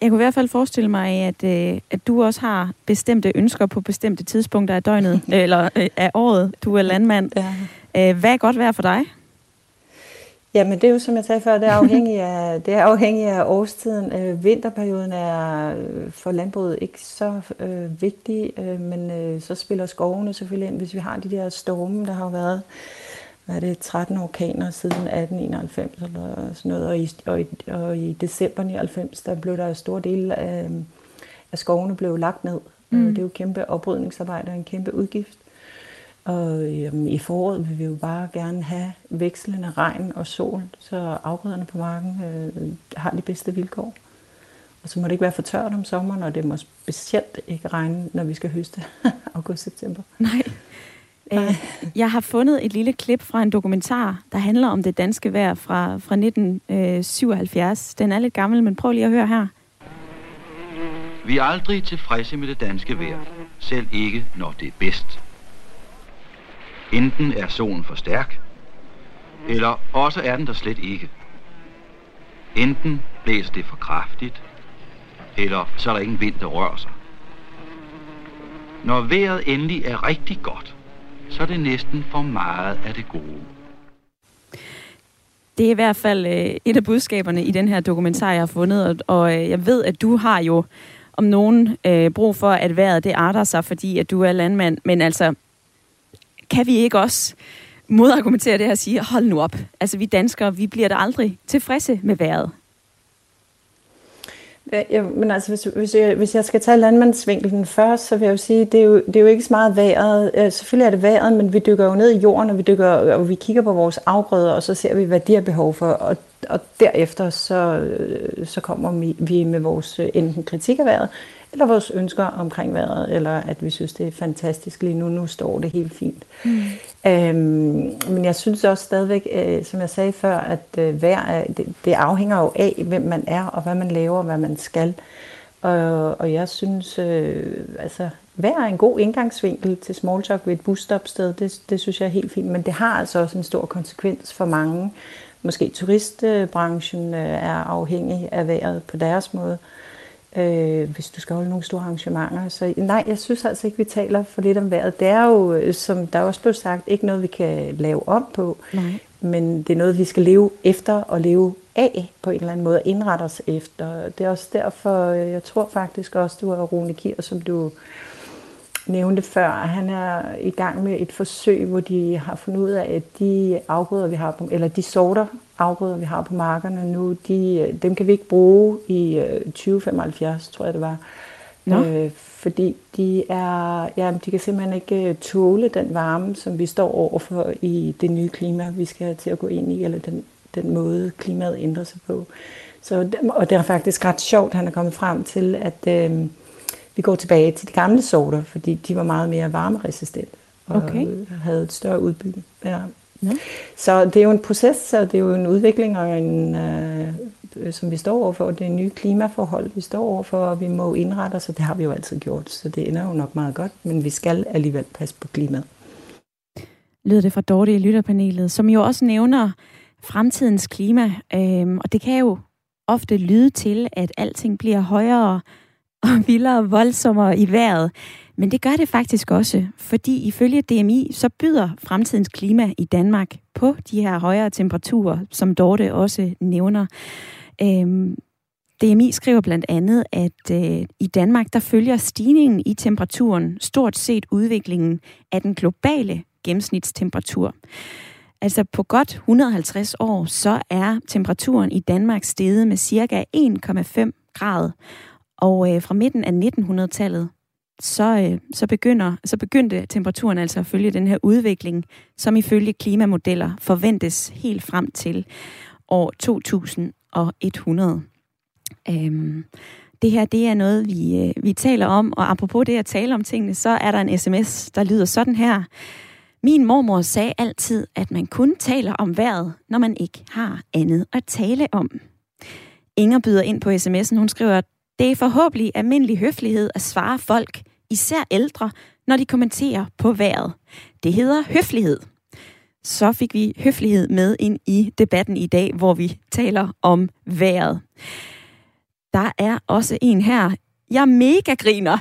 Jeg kunne i hvert fald forestille mig, at, øh, at du også har bestemte ønsker på bestemte tidspunkter af døgnet, eller øh, af året. Du er landmand. Ja. Øh, hvad er godt vejr for dig? Jamen det er jo som jeg sagde før, det er afhængigt af, det er afhængigt af årstiden. Øh, vinterperioden er øh, for landbruget ikke så øh, vigtig, øh, men øh, så spiller skovene selvfølgelig ind, hvis vi har de der storme, der har været hvad er det, 13 orkaner siden 1891 eller sådan noget, og i, og i, og i december 99, der blev der store dele af, af skovene blev lagt ned. Mm. Det er jo kæmpe oprydningsarbejde og en kæmpe udgift. Og øhm, i foråret vil vi jo bare gerne have vekslende regn og sol, så afgrøderne på marken øh, har de bedste vilkår. Og så må det ikke være for tørt om sommeren, og det må specielt ikke regne, når vi skal høste august-september. Nej. Øh, jeg har fundet et lille klip fra en dokumentar, der handler om det danske vejr fra, fra 1977. Den er lidt gammel, men prøv lige at høre her. Vi er aldrig tilfredse med det danske vejr, selv ikke når det er bedst. Enten er solen for stærk, eller også er den der slet ikke. Enten blæser det for kraftigt, eller så er der ingen vind, der rører sig. Når vejret endelig er rigtig godt, så er det næsten for meget af det gode. Det er i hvert fald øh, et af budskaberne i den her dokumentar, jeg har fundet, og, og øh, jeg ved, at du har jo om nogen øh, brug for, at vejret det arter sig, fordi at du er landmand. Men altså, kan vi ikke også modargumentere det her og sige, hold nu op. Altså, vi danskere, vi bliver da aldrig tilfredse med vejret. Ja, men altså, hvis, hvis, jeg, hvis jeg skal tage landmandsvinkelen først, så vil jeg jo sige, det er jo, det er jo ikke så meget vejret. Øh, selvfølgelig er det vejret, men vi dykker jo ned i jorden, og vi, dykker, og vi kigger på vores afgrøder, og så ser vi, hvad de har behov for. Og, og derefter så, øh, så kommer vi med vores øh, enten kritik af vejret, eller vores ønsker omkring vejret, eller at vi synes, det er fantastisk lige nu. Nu står det helt fint. Mm. Øhm, men jeg synes også stadigvæk, øh, som jeg sagde før, at øh, vejr, det, det afhænger jo af, hvem man er, og hvad man laver, og hvad man skal. Og, og jeg synes, øh, altså, vejr er en god indgangsvinkel til small talk ved et busstopsted. Det, det synes jeg er helt fint, men det har altså også en stor konsekvens for mange. Måske turistbranchen øh, er afhængig af vejret på deres måde øh, hvis du skal holde nogle store arrangementer. Så nej, jeg synes altså ikke, vi taler for lidt om vejret. Det er jo, øh, som der også blev sagt, ikke noget, vi kan lave om på. Nej. Men det er noget, vi skal leve efter og leve af på en eller anden måde, og indrette os efter. Det er også derfor, øh, jeg tror faktisk også, du er Rune Kier, som du nævnte før, at han er i gang med et forsøg, hvor de har fundet ud af, at de afgrøder, vi har på, eller de sorter afgrøder, vi har på markerne nu, de, dem kan vi ikke bruge i 2075, øh, tror jeg det var. Nå. Øh, fordi de er, ja, de kan simpelthen ikke øh, tåle den varme, som vi står overfor i det nye klima, vi skal til at gå ind i, eller den, den måde, klimaet ændrer sig på. Så, og det er faktisk ret sjovt, han er kommet frem til, at øh, vi går tilbage til de gamle sorter, fordi de var meget mere varmeresistente og okay. havde et større udbytte. Ja. Ja. Så det er jo en proces, og det er jo en udvikling, og en, øh, som vi står overfor. Det er nye klimaforhold, vi står overfor, og vi må indrette os, og det har vi jo altid gjort. Så det ender jo nok meget godt, men vi skal alligevel passe på klimaet. Lyder det fra Dorte i lytterpanelet, som jo også nævner fremtidens klima, øhm, og det kan jo ofte lyde til, at alting bliver højere og vildere og voldsommere i vejret. Men det gør det faktisk også, fordi ifølge DMI, så byder fremtidens klima i Danmark på de her højere temperaturer, som Dorte også nævner. Øhm, DMI skriver blandt andet, at øh, i Danmark, der følger stigningen i temperaturen stort set udviklingen af den globale gennemsnitstemperatur. Altså på godt 150 år, så er temperaturen i Danmark steget med cirka 1,5 grader. Og øh, fra midten af 1900-tallet, så, øh, så, begynder, så begyndte temperaturen altså at følge den her udvikling, som ifølge klimamodeller forventes helt frem til år 2100. Øhm, det her, det er noget, vi, øh, vi taler om, og apropos det at tale om tingene, så er der en sms, der lyder sådan her. Min mormor sagde altid, at man kun taler om vejret, når man ikke har andet at tale om. Inger byder ind på sms'en. Hun skriver, at det er forhåbentlig almindelig høflighed at svare folk, især ældre, når de kommenterer på vejret. Det hedder høflighed. Så fik vi høflighed med ind i debatten i dag, hvor vi taler om vejret. Der er også en her. Jeg mega griner.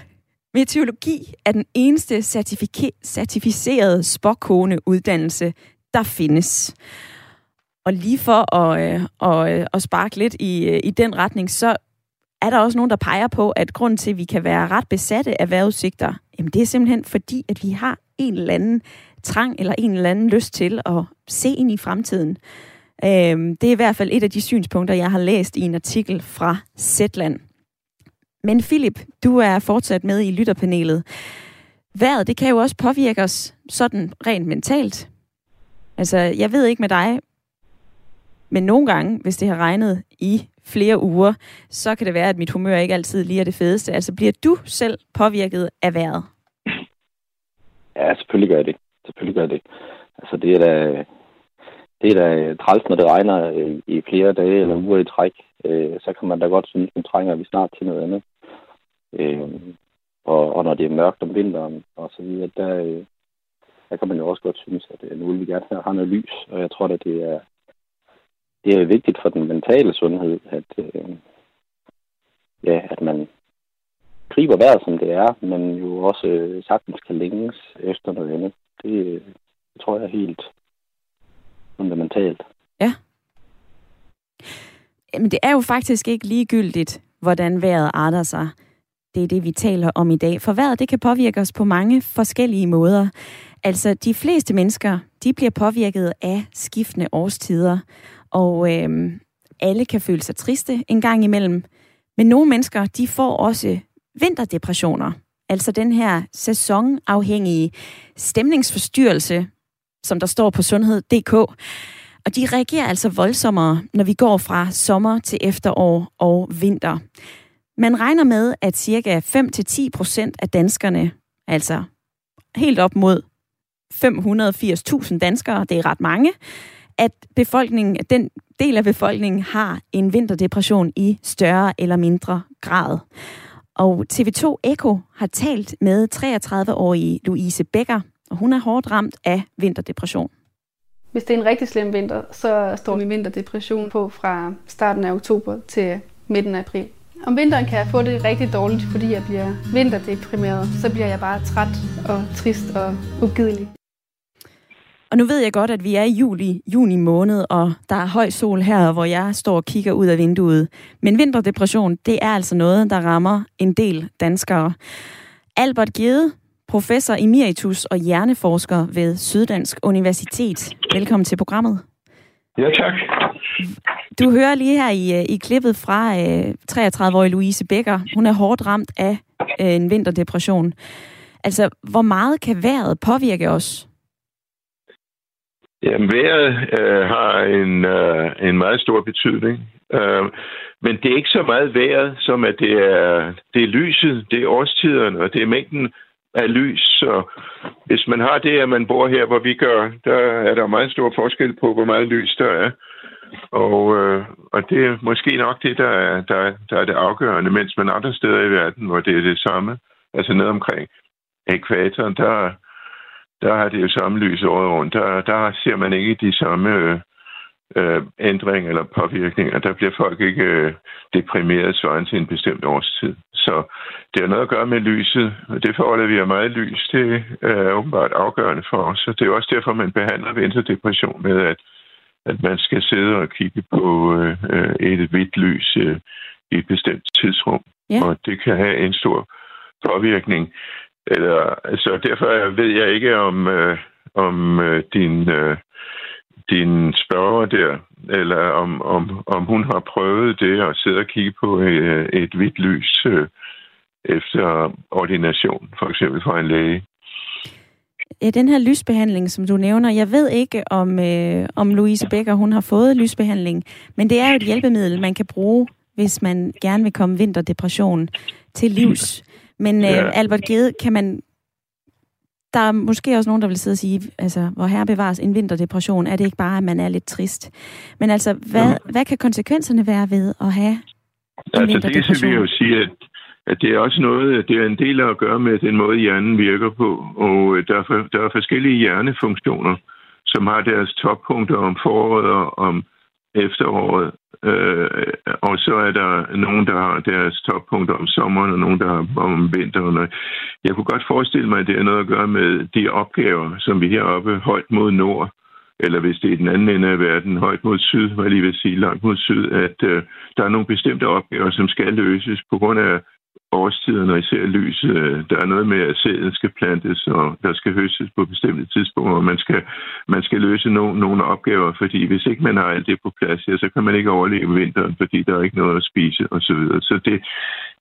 Meteorologi er den eneste certifika- certificerede spåkone-uddannelse, der findes. Og lige for at, øh, at, øh, at sparke lidt i, øh, i den retning, så er der også nogen, der peger på, at grunden til, at vi kan være ret besatte af vejrudsigter, jamen det er simpelthen fordi, at vi har en eller anden trang eller en eller anden lyst til at se ind i fremtiden. Øhm, det er i hvert fald et af de synspunkter, jeg har læst i en artikel fra Zetland. Men Philip, du er fortsat med i lytterpanelet. Vejret, det kan jo også påvirke os sådan rent mentalt. Altså, jeg ved ikke med dig, men nogle gange, hvis det har regnet i flere uger, så kan det være, at mit humør ikke altid lige er det fedeste. Altså, bliver du selv påvirket af vejret? Ja, selvfølgelig gør jeg det. Selvfølgelig gør jeg det. Altså, det er da, det er da træls, når det regner øh, i flere dage eller uger i træk. Øh, så kan man da godt synes, nu trænger vi snart til noget andet. Øh, og, og når det er mørkt om vinteren og så videre, der, der kan man jo også godt synes, at nu vil vi gerne have noget lys. Og jeg tror, at det er, det er vigtigt for den mentale sundhed, at, øh, ja, at man griber vejret, som det er, men jo også øh, sagtens kan længes efter noget andet. Det, øh, det tror jeg er helt fundamentalt. Ja. Men det er jo faktisk ikke ligegyldigt, hvordan vejret arter sig. Det er det, vi taler om i dag. For vejret, det kan påvirke os på mange forskellige måder. Altså, de fleste mennesker, de bliver påvirket af skiftende årstider. Og øhm, alle kan føle sig triste en gang imellem. Men nogle mennesker, de får også vinterdepressioner. Altså den her sæsonafhængige stemningsforstyrrelse, som der står på sundhed.dk. Og de reagerer altså voldsommere, når vi går fra sommer til efterår og vinter. Man regner med, at cirka 5-10 procent af danskerne, altså helt op mod 580.000 danskere, det er ret mange, at befolkningen, den del af befolkningen har en vinterdepression i større eller mindre grad. Og TV2 Eko har talt med 33-årige Louise Becker, og hun er hårdt ramt af vinterdepression. Hvis det er en rigtig slem vinter, så står min vinterdepression på fra starten af oktober til midten af april. Om vinteren kan jeg få det rigtig dårligt, fordi jeg bliver vinterdeprimeret. Så bliver jeg bare træt og trist og ugidelig. Og nu ved jeg godt, at vi er i juli, juni måned, og der er høj sol her, hvor jeg står og kigger ud af vinduet. Men vinterdepression, det er altså noget, der rammer en del danskere. Albert Gede, professor emeritus og hjerneforsker ved Syddansk Universitet. Velkommen til programmet. Ja, tak. Du hører lige her i, øh, i klippet fra øh, 33-årige Louise Becker. Hun er hårdt ramt af øh, en vinterdepression. Altså, hvor meget kan vejret påvirke os? Jamen, vejret øh, har en, øh, en meget stor betydning. Øh, men det er ikke så meget vejret, som at det er, det er lyset, det er årstiderne, og det er mængden af lys. Så hvis man har det, at man bor her, hvor vi gør, der er der meget stor forskel på, hvor meget lys der er. Og, øh, og det er måske nok det, der er, der, der er det afgørende, mens man andre steder i verden, hvor det er det samme, altså ned omkring ekvatoren, der, der har det jo samme lys året rundt. Der, der ser man ikke de samme øh, ændringer eller påvirkninger. Der bliver folk ikke øh, deprimeret svarende til en bestemt årstid. Så det har noget at gøre med lyset, og det forhold, at vi har meget lys, det er åbenbart afgørende for os. Og det er også derfor, man behandler vinterdepression med, at, at man skal sidde og kigge på øh, et hvidt lys øh, i et bestemt tidsrum. Ja. Og det kan have en stor påvirkning. Eller, så derfor ved jeg ikke, om, øh, om øh, din, øh, din spørger der, eller om, om, om hun har prøvet det at sidde og kigge på øh, et hvidt lys øh, efter ordination, for eksempel fra en læge. Ja, den her lysbehandling, som du nævner, jeg ved ikke, om, øh, om Louise Becker hun har fået lysbehandling, men det er jo et hjælpemiddel, man kan bruge, hvis man gerne vil komme vinterdepression til livs. Men øh, Ja. Albert Gede, kan man... Der er måske også nogen, der vil sidde og sige, altså, hvor her bevares en vinterdepression, er det ikke bare, at man er lidt trist? Men altså, hvad, hvad kan konsekvenserne være ved at have en Altså det vinterdepression? skal vi jo sige, at, at det er også noget, det er en del af at gøre med den måde, hjernen virker på. Og øh, der er, for- der er forskellige hjernefunktioner, som har deres toppunkter om foråret og om efteråret. Øh, og så er der nogen, der har deres toppunkter om sommeren, og nogen, der har om vinteren. Og Jeg kunne godt forestille mig, at det har noget at gøre med de opgaver, som vi heroppe højt mod nord, eller hvis det er i den anden ende af verden, højt mod syd, hvad jeg lige vil sige, langt mod syd, at øh, der er nogle bestemte opgaver, som skal løses på grund af årstiderne, og især lyset. Der er noget med, at sæden skal plantes, og der skal høstes på bestemte tidspunkter, og man skal, man skal løse no, nogle opgaver, fordi hvis ikke man har alt det på plads, ja, så kan man ikke overleve vinteren, fordi der er ikke noget at spise osv. Så, videre. så det,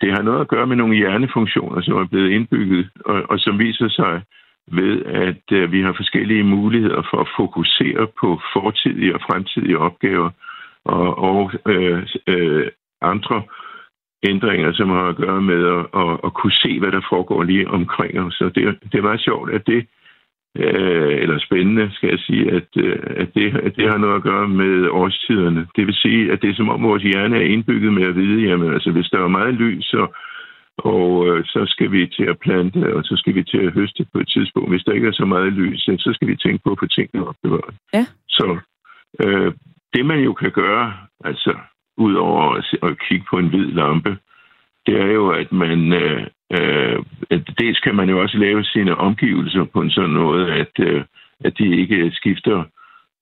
det har noget at gøre med nogle hjernefunktioner, som er blevet indbygget, og, og som viser sig ved, at øh, vi har forskellige muligheder for at fokusere på fortidige og fremtidige opgaver, og, og øh, øh, andre ændringer, som har at gøre med at, at, at kunne se, hvad der foregår lige omkring os. Så det, det er meget sjovt, at det, øh, eller spændende, skal jeg sige, at, øh, at, det, at det har noget at gøre med årstiderne. Det vil sige, at det er som om vores hjerne er indbygget med at vide, jamen altså hvis der er meget lys, og, og øh, så skal vi til at plante, og så skal vi til at høste på et tidspunkt. Hvis der ikke er så meget lys, så skal vi tænke på at få tingene opbevaret. Ja. Så øh, det man jo kan gøre, altså ud over at kigge på en hvid lampe, det er jo, at man... Øh, øh, dels kan man jo også lave sine omgivelser på en sådan måde, at, øh, at de ikke skifter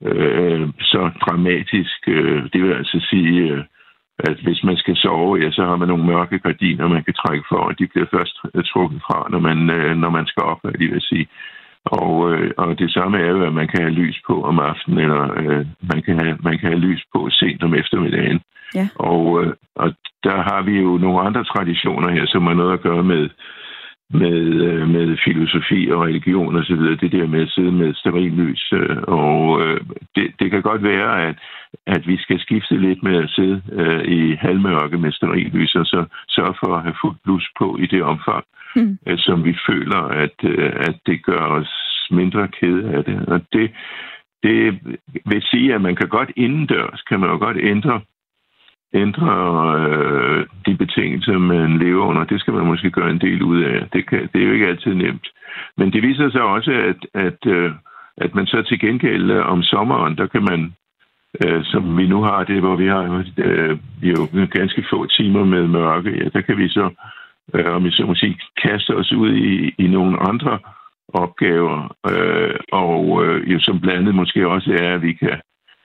øh, så dramatisk. Øh, det vil altså sige, øh, at hvis man skal sove, ja, så har man nogle mørke gardiner, man kan trække for, og de bliver først øh, trukket fra, når man, øh, når man skal op, jeg vil sige. Og, øh, og det samme er jo, at man kan have lys på om aftenen, eller øh, man, kan have, man kan have lys på sent om eftermiddagen. Ja. Og, øh, og der har vi jo nogle andre traditioner her, som har noget at gøre med, med, øh, med filosofi og religion og så videre. Det der med at sidde med lys. Øh, og øh, det, det kan godt være, at, at vi skal skifte lidt med at sidde øh, i halvmørke med lys, og så sørge for at have fuldt blus på i det omfang, mm. øh, som vi føler, at, øh, at det gør os mindre kede af det. Og det, det vil sige, at man kan godt indendørs, kan man jo godt ændre ændre øh, de betingelser, man lever under. Det skal man måske gøre en del ud af. Det, kan, det er jo ikke altid nemt. Men det viser sig også, at, at, øh, at man så til gengæld øh, om sommeren, der kan man, øh, som vi nu har det, hvor vi har øh, jo ganske få timer med mørke, ja, der kan vi så, øh, om vi så må sige, kaste os ud i, i nogle andre opgaver, øh, og øh, jo som blandet måske også er, at vi kan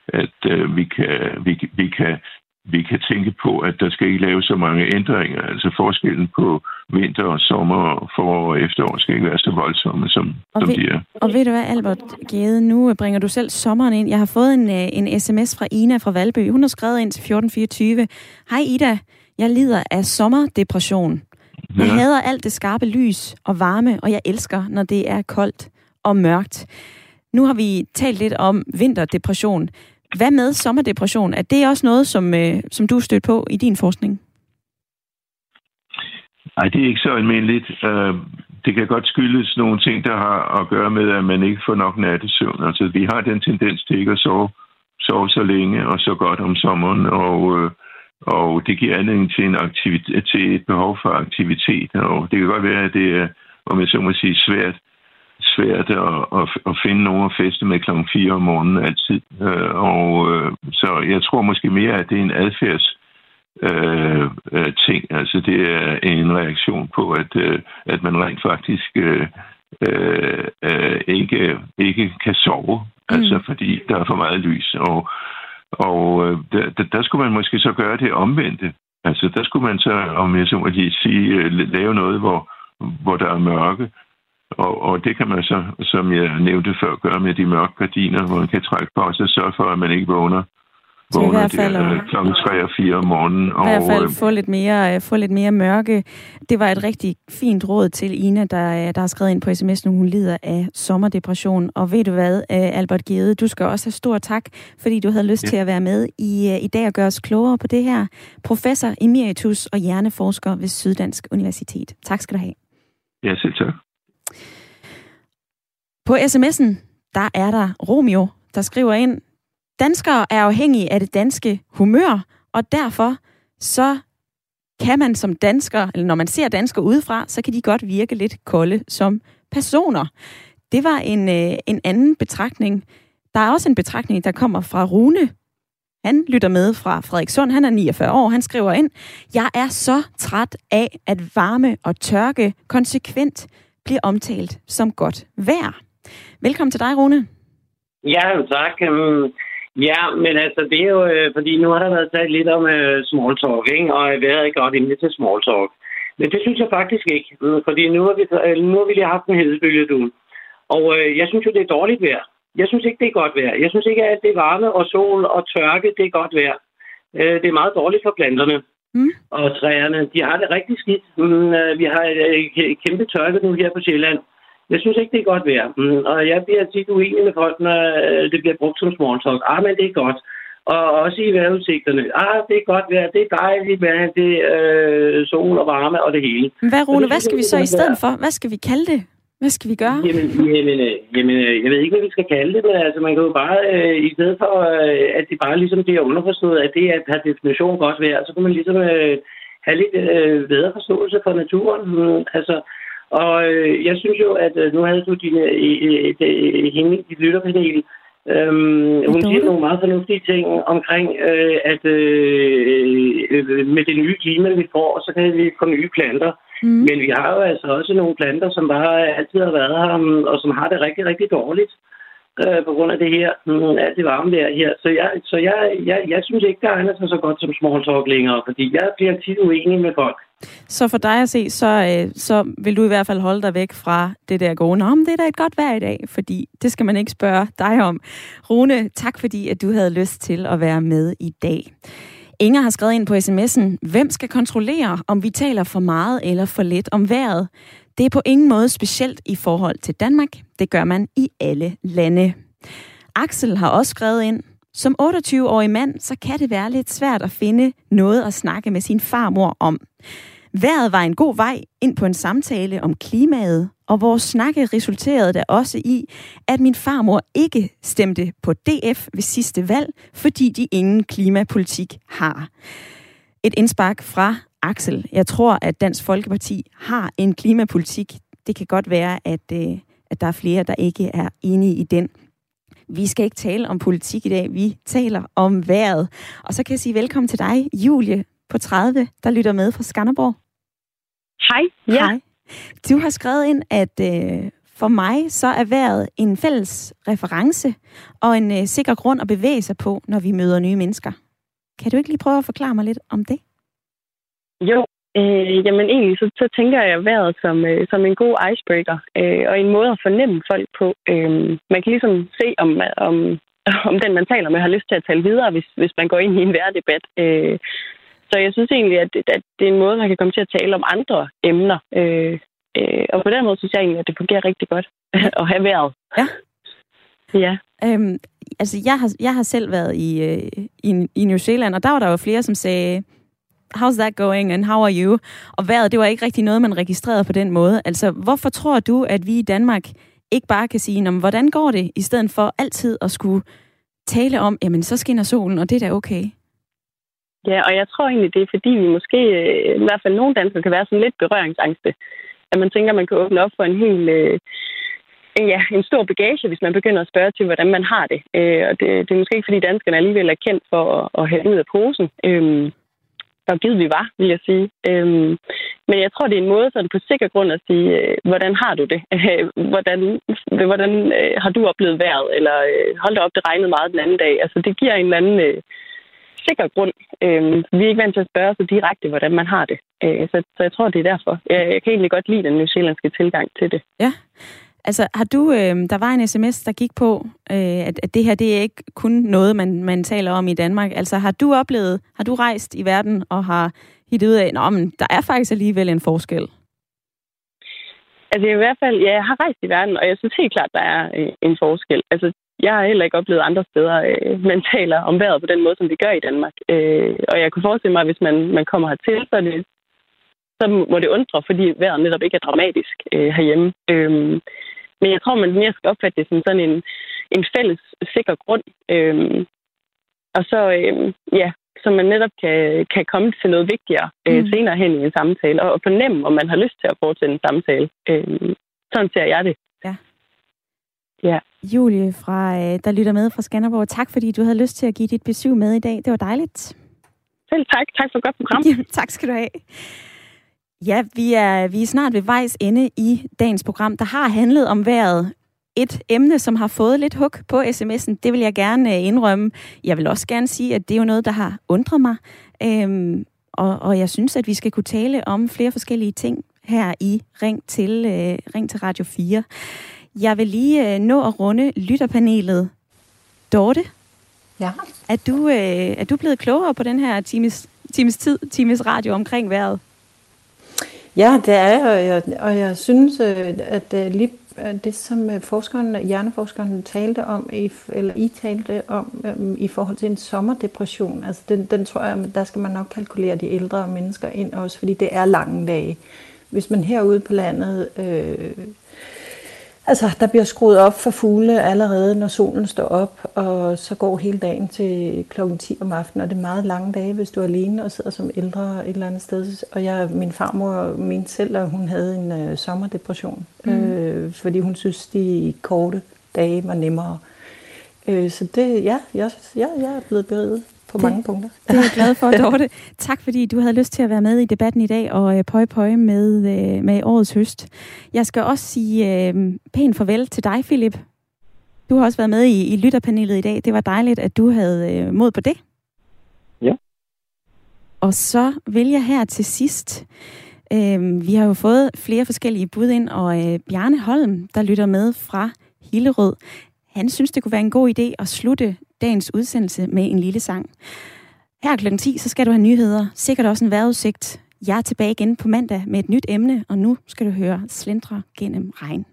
at øh, vi, kan, vi, vi kan vi kan tænke på, at der skal ikke lave så mange ændringer. Altså forskellen på vinter og sommer og forår og efterår skal ikke være så voldsomme, som, og som ved, de er. Og ved du hvad, Albert Gede, nu bringer du selv sommeren ind. Jeg har fået en, øh, en sms fra Ina fra Valby. Hun har skrevet ind til 1424. Hej Ida, jeg lider af sommerdepression. Jeg ja. hader alt det skarpe lys og varme, og jeg elsker, når det er koldt og mørkt. Nu har vi talt lidt om vinterdepression. Hvad med sommerdepression? Er det også noget, som, øh, som du stødt på i din forskning? Nej, det er ikke så almindeligt. Øh, det kan godt skyldes nogle ting, der har at gøre med, at man ikke får nok nattesøvn. Altså, vi har den tendens til ikke at sove, sove så længe og så godt om sommeren, og, øh, og det giver anledning til, en aktivitet, til et behov for aktivitet. Og det kan godt være, at det er, om jeg så må sige, svært svært at, at, at finde nogen at feste med klokken 4 om morgenen altid. Øh, og øh, så jeg tror måske mere, at det er en adfærds øh, øh, ting. Altså det er en reaktion på, at, øh, at man rent faktisk øh, øh, ikke, ikke kan sove, mm. altså fordi der er for meget lys. Og, og øh, der, der skulle man måske så gøre det omvendte. Altså der skulle man så, om jeg så må lige sige, øh, lave noget, hvor, hvor der er mørke, og, og det kan man så, som jeg nævnte før, gøre med de mørke gardiner, hvor man kan trække på og sørge for, at man ikke vågner vågner i hvert fald, der, kl. 3 og 4 om morgenen. I hvert fald få lidt, mere, øh, få lidt mere mørke. Det var et rigtig fint råd til Ina, der, øh, der har skrevet ind på sms, nu hun lider af sommerdepression. Og ved du hvad, øh, Albert Gede, du skal også have stor tak, fordi du havde lyst ja. til at være med i, i dag og gøre os klogere på det her. Professor emeritus og hjerneforsker ved Syddansk Universitet. Tak skal du have. Ja, selv tak. På sms'en, der er der Romeo, der skriver ind, Danskere er afhængige af det danske humør, og derfor så kan man som dansker, eller når man ser danskere udefra, så kan de godt virke lidt kolde som personer. Det var en, øh, en anden betragtning. Der er også en betragtning, der kommer fra Rune. Han lytter med fra Frederikssund. Han er 49 år. Han skriver ind, Jeg er så træt af, at varme og tørke konsekvent bliver omtalt som godt vejr. Velkommen til dig, Rune. Ja, tak. Øhm, Ja, men altså, det er jo, øh, fordi nu har der været talt lidt om uh, small talk, ikke? og vi er godt inde til small talk. Men det synes jeg faktisk ikke, øh, fordi nu har vi, øh, nu har vi lige haft en hedebølge, du. Og øh, jeg synes jo, det er dårligt vejr. Jeg synes ikke, det er godt vejr. Jeg synes ikke, at det er varme og sol og tørke, det er godt vejr. Øh, det er meget dårligt for planterne Mm. og træerne. De har det rigtig skidt. Mm, øh, vi har øh, et kæmpe tørke nu her på Sjælland. Jeg synes ikke, det er godt vejr. Mm, og jeg bliver tit uenig med folk, når øh, det bliver brugt som small talk. Ah, men det er godt. Og også i vejrudsigterne. Ah, det er godt vejr. Det er dejligt vejr. Det er øh, sol og varme og det hele. Men hvad, Rune, det hvad skal vi så i det er stedet for? Hvad skal vi kalde det? Hvad skal vi gøre? Jamen, jamen, øh, jamen, øh, jeg ved ikke, hvad vi skal kalde det, men altså, man kan jo bare, øh, i stedet for, øh, at det bare ligesom bliver underforstået, at det er per definition godt vejr, så kan man ligesom øh, have lidt øh, bedre forståelse for naturen. Mm, altså, og øh, jeg synes jo, at øh, nu havde du dine, øh, øh, hende i dit lytterpanel, Øhm, hun siger nogle meget fornuftige ting omkring, øh, at øh, øh, med det nye klima, vi får, så kan vi få nye planter. Mm. Men vi har jo altså også nogle planter, som bare altid har været her, mm, og som har det rigtig, rigtig dårligt øh, på grund af det her, mm, alt det varme der her. Så, jeg, så jeg, jeg, jeg synes ikke, det egner sig så godt som small talk længere, fordi jeg bliver tit uenig med folk. Så for dig at se, så, øh, så vil du i hvert fald holde dig væk fra det der gode, Nå, men det er da et godt vejr i dag, fordi det skal man ikke spørge dig om. Rune, tak fordi, at du havde lyst til at være med i dag. Inger har skrevet ind på sms'en, hvem skal kontrollere, om vi taler for meget eller for lidt om vejret? Det er på ingen måde specielt i forhold til Danmark. Det gør man i alle lande. Axel har også skrevet ind, som 28-årig mand, så kan det være lidt svært at finde noget at snakke med sin farmor om. Vejret var en god vej ind på en samtale om klimaet, og vores snakke resulterede da også i, at min farmor ikke stemte på DF ved sidste valg, fordi de ingen klimapolitik har. Et indspark fra Axel. Jeg tror, at Dansk Folkeparti har en klimapolitik. Det kan godt være, at, øh, at der er flere, der ikke er enige i den. Vi skal ikke tale om politik i dag, vi taler om vejret. Og så kan jeg sige velkommen til dig, Julie på 30, der lytter med fra Skanderborg. Hej. Ja. Hej. Du har skrevet ind, at øh, for mig så er vejret en fælles reference og en øh, sikker grund at bevæge sig på, når vi møder nye mennesker. Kan du ikke lige prøve at forklare mig lidt om det? Jo, øh, jamen egentlig så, så tænker jeg vejret som, øh, som en god icebreaker, øh, og en måde at fornemme folk på. Øh, man kan ligesom se, om, om, om den, man taler med, har lyst til at tale videre, hvis, hvis man går ind i en værdebat. Øh, så jeg synes egentlig, at, at det er en måde, man kan komme til at tale om andre emner. Øh, øh, og på den måde synes jeg egentlig, at det fungerer rigtig godt at have vejret. Ja. Ja. Øhm, altså, jeg har, jeg har selv været i, øh, i, i New Zealand, og der var der jo flere, som sagde, how's that going, and how are you? Og vejret, det var ikke rigtig noget, man registrerede på den måde. Altså, hvorfor tror du, at vi i Danmark ikke bare kan sige, "Nå, hvordan går det, i stedet for altid at skulle tale om, jamen, så skinner solen, og det er da okay. Ja, og jeg tror egentlig, det er fordi, vi måske, øh, i hvert fald nogle danskere, kan være sådan lidt berøringsangste. At man tænker, man kan åbne op for en helt... Øh, ja, en stor bagage, hvis man begynder at spørge til, hvordan man har det. Øh, og det, det er måske ikke, fordi danskerne alligevel er kendt for at, at hælde ud af posen. Øh, og givet vi var, vil jeg sige. Øhm, men jeg tror, det er en måde sådan på sikker grund at sige, øh, hvordan har du det? hvordan hvordan øh, har du oplevet vejret? Eller øh, hold da op, det regnede meget den anden dag. Altså, det giver en eller anden øh, sikker grund. Øh, vi er ikke vant til at spørge så direkte, hvordan man har det. Øh, så, så jeg tror, det er derfor. Jeg, jeg kan egentlig godt lide den newzealandske tilgang til det. Ja. Altså, har du, øh, der var en sms, der gik på, øh, at, at det her, det er ikke kun noget, man, man taler om i Danmark. Altså, har du oplevet, har du rejst i verden og har hittet ud af, at der er faktisk alligevel en forskel? Altså i hvert fald, ja, jeg har rejst i verden, og jeg synes helt klart, der er øh, en forskel. Altså, jeg har heller ikke oplevet andre steder, øh, man taler om vejret på den måde, som vi gør i Danmark. Øh, og jeg kunne forestille mig, at hvis man, man kommer hertil, så, det, så må det undre, fordi vejret netop ikke er dramatisk øh, herhjemme. Øh, men jeg tror, man mere skal opfatte det som sådan en, en fælles sikker grund. Øh, og så, øh, ja, så man netop kan, kan komme til noget vigtigere øh, Mm. senere hen i en samtale, og fornemme, om man har lyst til at fortsætte en samtale. Øh, sådan ser jeg det. Ja. Ja. Julie, fra, øh, der lytter med fra Skanderborg, tak fordi du havde lyst til at give dit besøg med i dag. Det var dejligt. Selv tak. Tak for et godt program. Jamen, tak skal du have. Ja, vi er, vi er snart ved vejs ende i dagens program, der har handlet om vejret. Et emne, som har fået lidt hug på sms'en, det vil jeg gerne øh, indrømme. Jeg vil også gerne sige, at det er jo noget, der har undret mig. Øhm, og, og jeg synes, at vi skal kunne tale om flere forskellige ting her i Ring til, øh, Ring til Radio 4. Jeg vil lige øh, nå at runde lytterpanelet. Dorte, Ja. er du, øh, er du blevet klogere på den her times, times tid, times radio omkring vejret? Ja, det er jeg, og jeg, og jeg synes, øh, at det, lige øh, det, som forskeren, hjerneforskeren talte om, eller I talte om i forhold til en sommerdepression, altså den, den tror jeg, der skal man nok kalkulere de ældre mennesker ind også, fordi det er lange dage. Hvis man herude på landet, øh, altså der bliver skruet op for fugle allerede, når solen står op, og så går hele dagen til klokken 10 om aftenen, og det er meget lange dage, hvis du er alene og sidder som ældre et eller andet sted. Og jeg, min farmor mente selv, at hun havde en øh, sommerdepression, mm. øh, fordi hun synes, de korte dage var nemmere. Øh, så det, ja, jeg, jeg, jeg er blevet beriget på Det- mange punkter. Det er jeg glad for, Dorte. Tak fordi du havde lyst til at være med i debatten i dag og øh, pøj pøj med, øh, med årets høst. Jeg skal også sige øh, pænt farvel til dig, Philip. Du har også været med i, i lytterpanelet i dag. Det var dejligt, at du havde øh, mod på det. Ja. Og så vil jeg her til sidst. Øh, vi har jo fået flere forskellige bud ind, og øh, Bjarne Holm, der lytter med fra Hillerød, han synes, det kunne være en god idé at slutte dagens udsendelse med en lille sang. Her kl. 10, så skal du have nyheder. Sikkert også en vejrudsigt. Jeg er tilbage igen på mandag med et nyt emne, og nu skal du høre Slendre gennem regn.